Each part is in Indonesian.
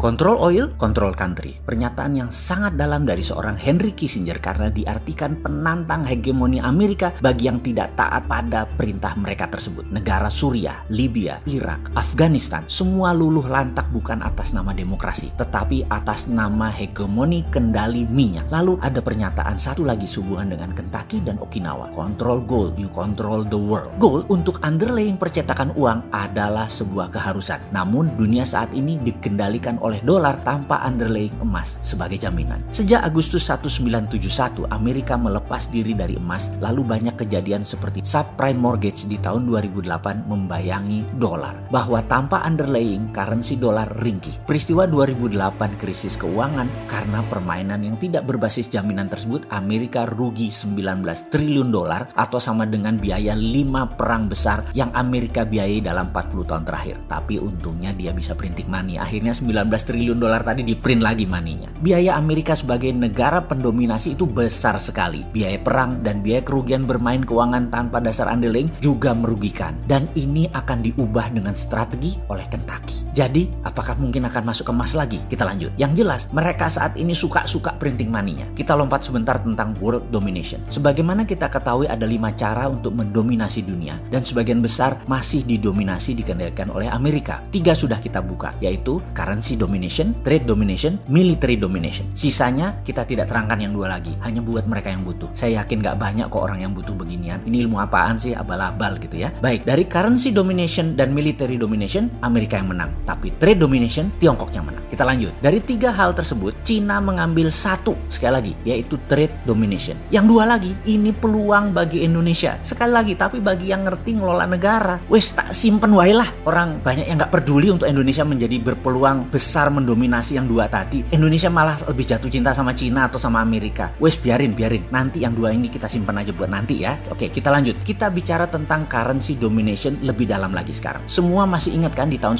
Control oil, control country. Pernyataan yang sangat dalam dari seorang Henry Kissinger karena diartikan penantang hegemoni Amerika bagi yang tidak taat pada perintah mereka tersebut. Negara Suriah, Libya, Irak, Afghanistan, semua luluh lantak bukan atas nama demokrasi, tetapi atas nama hegemoni kendali minyak. Lalu ada pernyataan satu lagi sehubungan dengan Kentucky dan Okinawa. Control gold, you control the world. Gold untuk underlying percetakan uang adalah sebuah keharusan. Namun dunia saat ini dikendalikan oleh dolar tanpa underlying emas sebagai jaminan. Sejak Agustus 1971, Amerika melepas diri dari emas, lalu banyak kejadian seperti subprime mortgage di tahun 2008 membayangi dolar. Bahwa tanpa underlying currency dolar ringkih. Peristiwa 2008 krisis keuangan karena permainan yang tidak berbasis jaminan tersebut, Amerika rugi 19 triliun dolar atau sama dengan biaya 5 perang besar yang Amerika biayai dalam 40 tahun terakhir. Tapi untungnya dia bisa printing money. Akhirnya 19 triliun dolar tadi di print lagi maninya. Biaya Amerika sebagai negara pendominasi itu besar sekali. Biaya perang dan biaya kerugian bermain keuangan tanpa dasar underlying juga merugikan. Dan ini akan diubah dengan strategi oleh Kentucky. Jadi, apakah mungkin akan masuk ke emas lagi? Kita lanjut. Yang jelas, mereka saat ini suka-suka printing money-nya. Kita lompat sebentar tentang world domination. Sebagaimana kita ketahui ada lima cara untuk mendominasi dunia. Dan sebagian besar masih didominasi dikendalikan oleh Amerika. Tiga sudah kita buka, yaitu currency domination, trade domination, military domination. Sisanya kita tidak terangkan yang dua lagi, hanya buat mereka yang butuh. Saya yakin gak banyak kok orang yang butuh beginian. Ini ilmu apaan sih, abal-abal gitu ya. Baik, dari currency domination dan military domination, Amerika yang menang. Tapi trade domination, Tiongkok yang menang. Kita lanjut. Dari tiga hal tersebut, Cina mengambil satu, sekali lagi, yaitu trade domination. Yang dua lagi, ini peluang bagi Indonesia. Sekali lagi, tapi bagi yang ngerti ngelola negara, wes tak simpen wae lah. Orang banyak yang gak peduli untuk Indonesia menjadi berpeluang besar mendominasi yang dua tadi. Indonesia malah lebih jatuh cinta sama Cina atau sama Amerika. Wes biarin, biarin. Nanti yang dua ini kita simpan aja buat nanti ya. Oke, kita lanjut. Kita bicara tentang currency domination lebih dalam lagi sekarang. Semua masih ingat kan di tahun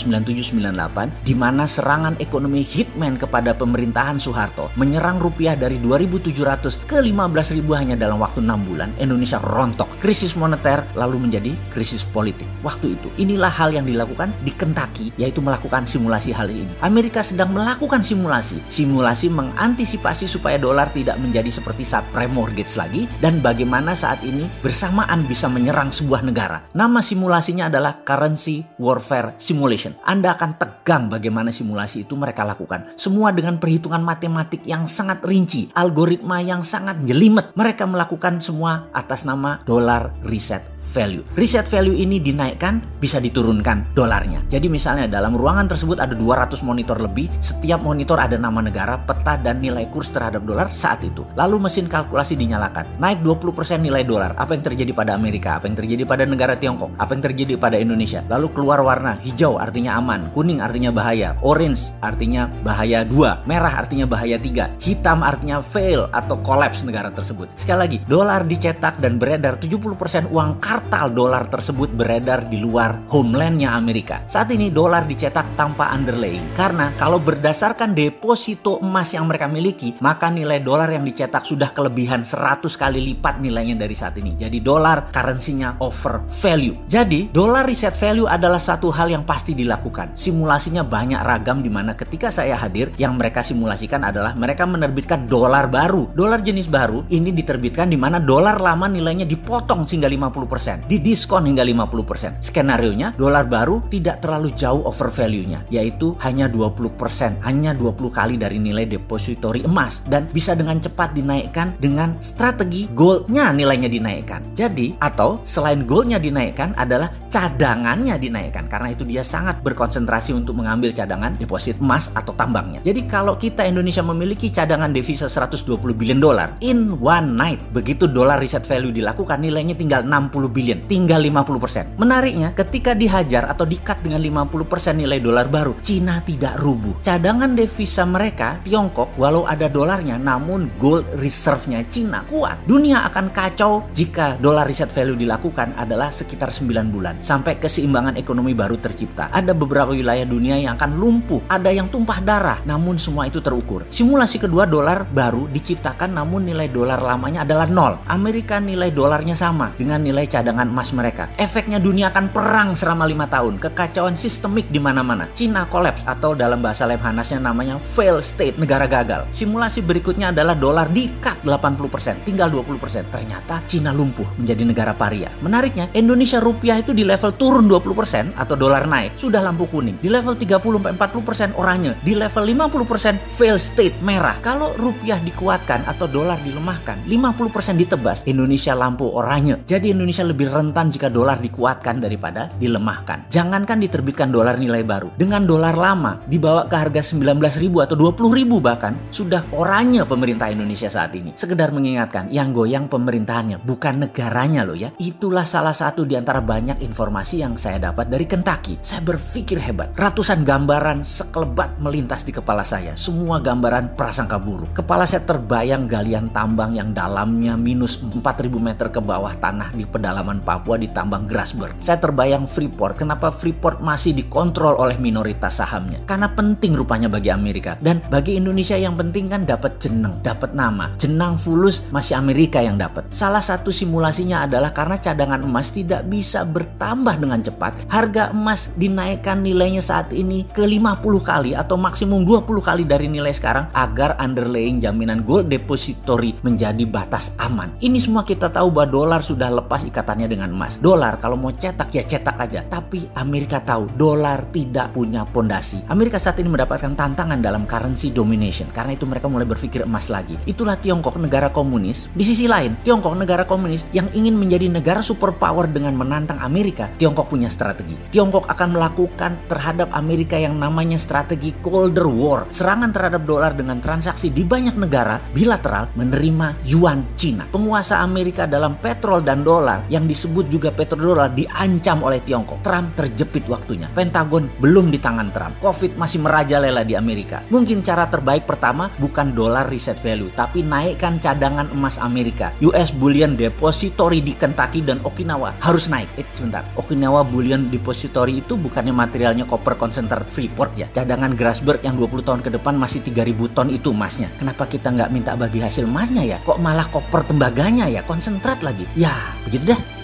97-98 di mana serangan ekonomi hitman kepada pemerintahan Soeharto menyerang rupiah dari 2.700 ke 15.000 hanya dalam waktu 6 bulan. Indonesia rontok. Krisis moneter lalu menjadi krisis politik. Waktu itu, inilah hal yang dilakukan di Kentucky yaitu melakukan simulasi hal ini. Amerika sedang melakukan simulasi. Simulasi mengantisipasi supaya dolar tidak menjadi seperti subprime mortgage lagi dan bagaimana saat ini bersamaan bisa menyerang sebuah negara. Nama simulasinya adalah currency warfare simulation. Anda akan tegang bagaimana simulasi itu mereka lakukan. Semua dengan perhitungan matematik yang sangat rinci, algoritma yang sangat jelimet. Mereka melakukan semua atas nama dollar reset value. Reset value ini dinaikkan bisa diturunkan dolarnya. Jadi misalnya dalam ruangan tersebut ada 200 monitor lebih, setiap monitor ada nama negara, peta dan nilai kurs terhadap dolar saat itu. Lalu mesin kalkulasi dinyalakan. Naik 20% nilai dolar. Apa yang terjadi pada Amerika? Apa yang terjadi pada negara Tiongkok? Apa yang terjadi pada Indonesia? Lalu keluar warna hijau artinya aman, kuning artinya bahaya, orange artinya bahaya 2, merah artinya bahaya 3, hitam artinya fail atau collapse negara tersebut. Sekali lagi, dolar dicetak dan beredar 70% uang kartal dolar tersebut beredar di luar homelandnya Amerika. Saat ini dolar dicetak tanpa underlaying. Karena kalau berdasarkan deposito emas yang mereka miliki, maka nilai dolar yang dicetak sudah kelebihan 100 kali lipat nilainya dari saat ini. Jadi dolar currency-nya over value. Jadi dolar reset value adalah satu hal yang pasti dilakukan. Simulasinya banyak ragam di mana ketika saya hadir yang mereka simulasikan adalah mereka menerbitkan dolar baru. Dolar jenis baru ini diterbitkan di mana dolar lama nilainya dipotong hingga 50%, didiskon hingga 50%. Skenario-nya dolar baru tidak terlalu jauh over value-nya, yaitu hanya 20%, hanya 20 kali dari nilai depository emas dan bisa dengan cepat dinaikkan dengan strategi goldnya nilainya dinaikkan. Jadi atau selain goldnya dinaikkan adalah cadangannya dinaikkan karena itu dia sangat berkonsentrasi untuk mengambil cadangan deposit emas atau tambangnya. Jadi kalau kita Indonesia memiliki cadangan devisa 120 billion dolar in one night, begitu dolar reset value dilakukan nilainya tinggal 60 billion, tinggal 50%. Menariknya ketika dihajar atau dikat dengan 50% nilai dolar baru, Cina tidak rubuh. Cadangan devisa mereka Tiongkok walau ada dolarnya namun gold reserve-nya Cina kuat. Dunia akan kacau jika dolar reset value dilakukan adalah sekitar 9 bulan. Sampai keseimbangan ekonomi baru tercipta. Ada beberapa wilayah dunia yang akan lumpuh, ada yang tumpah darah, namun semua itu terukur. Simulasi kedua dolar baru diciptakan namun nilai dolar lamanya adalah nol. Amerika nilai dolarnya sama dengan nilai cadangan emas mereka. Efeknya dunia akan perang selama lima tahun, kekacauan sistemik di mana-mana. Cina kolaps atau dalam bahasa Lemhanasnya namanya fail state, negara gagal. Simulasi berikutnya adalah dolar di-cut 80%, tinggal 20%. Ternyata Cina lumpuh menjadi negara paria. Menariknya, Indonesia rupiah itu di level turun 20% atau dolar naik, sudah lampu kuning. Di level 30-40% oranye, di level 50% fail state merah. Kalau rupiah dikuatkan atau dolar dilemahkan, 50% ditebas, Indonesia lampu oranye. Jadi Indonesia lebih rentan jika dolar dikuatkan daripada dilemahkan. Jangankan diterbitkan dolar nilai baru, dengan dolar lama dibawa ke harga 19.000 atau 20.000 bahkan sudah oranye pemerintah Indonesia saat ini. Sekedar mengingatkan, yang goyang pemerintahannya bukan negaranya loh ya. Itulah salah satu di antara banyak informasi yang saya dapat dari Kentucky. Saya berpikir hebat. Ratusan gambaran sekelebat melintas di kepala saya. Semua gambaran prasangka buruk. Kepala saya terbayang galian tambang yang dalamnya minus 4000 meter ke bawah tanah di pedalaman Papua di tambang Grasberg. Saya terbayang Freeport. Kenapa Freeport masih dikontrol oleh minoritas sahamnya? Karena penting rupanya bagi Amerika. Dan bagi Indonesia yang penting kan dapat jeneng, dapat nama. Jenang fulus masih Amerika yang dapat. Salah satu simulasinya adalah karena cadangan emas tidak bisa bertambah dengan cepat. Harga emas dinaikkan nilainya saat ini ke 50 kali atau maksimum 20 kali dari nilai sekarang agar underlying jaminan gold depository menjadi batas aman. Ini semua kita tahu bahwa dolar sudah lepas ikatannya dengan emas. Dolar kalau mau cetak ya cetak aja. Tapi Amerika tahu dolar tidak punya pondasi. Amerika saat ini mendapatkan tantangan dalam currency domination. Karena itu mereka mulai berpikir emas lagi. Itulah Tiongkok negara komunis. Di sisi lain, Tiongkok negara komunis yang ingin menjadi negara superpower dengan menantang Amerika. Tiongkok punya strategi. Tiongkok akan melakukan terhadap Amerika yang namanya strategi Colder War. Serangan terhadap dolar dengan transaksi di banyak negara bilateral menerima yuan Cina. Penguasa Amerika dalam petrol dan dolar yang disebut juga petrodolar diancam oleh Tiongkok. Trump terjepit waktunya. Pentagon belum di tangan Trump. Covid masih merajalela di Amerika. Mungkin cara terbaik pertama bukan dolar reset value, tapi naikkan cadangan emas Amerika. US Bullion Depository di Kentucky dan Okinawa harus naik. Eh, sebentar. Okinawa Bullion Depository itu bukannya materialnya koper konsentrat Freeport ya? Cadangan Grasberg yang 20 tahun ke depan masih 3000 ton itu emasnya. Kenapa kita nggak minta bagi hasil emasnya ya? Kok malah koper tembaganya ya? Konsentrat lagi. Ya, begitu dah.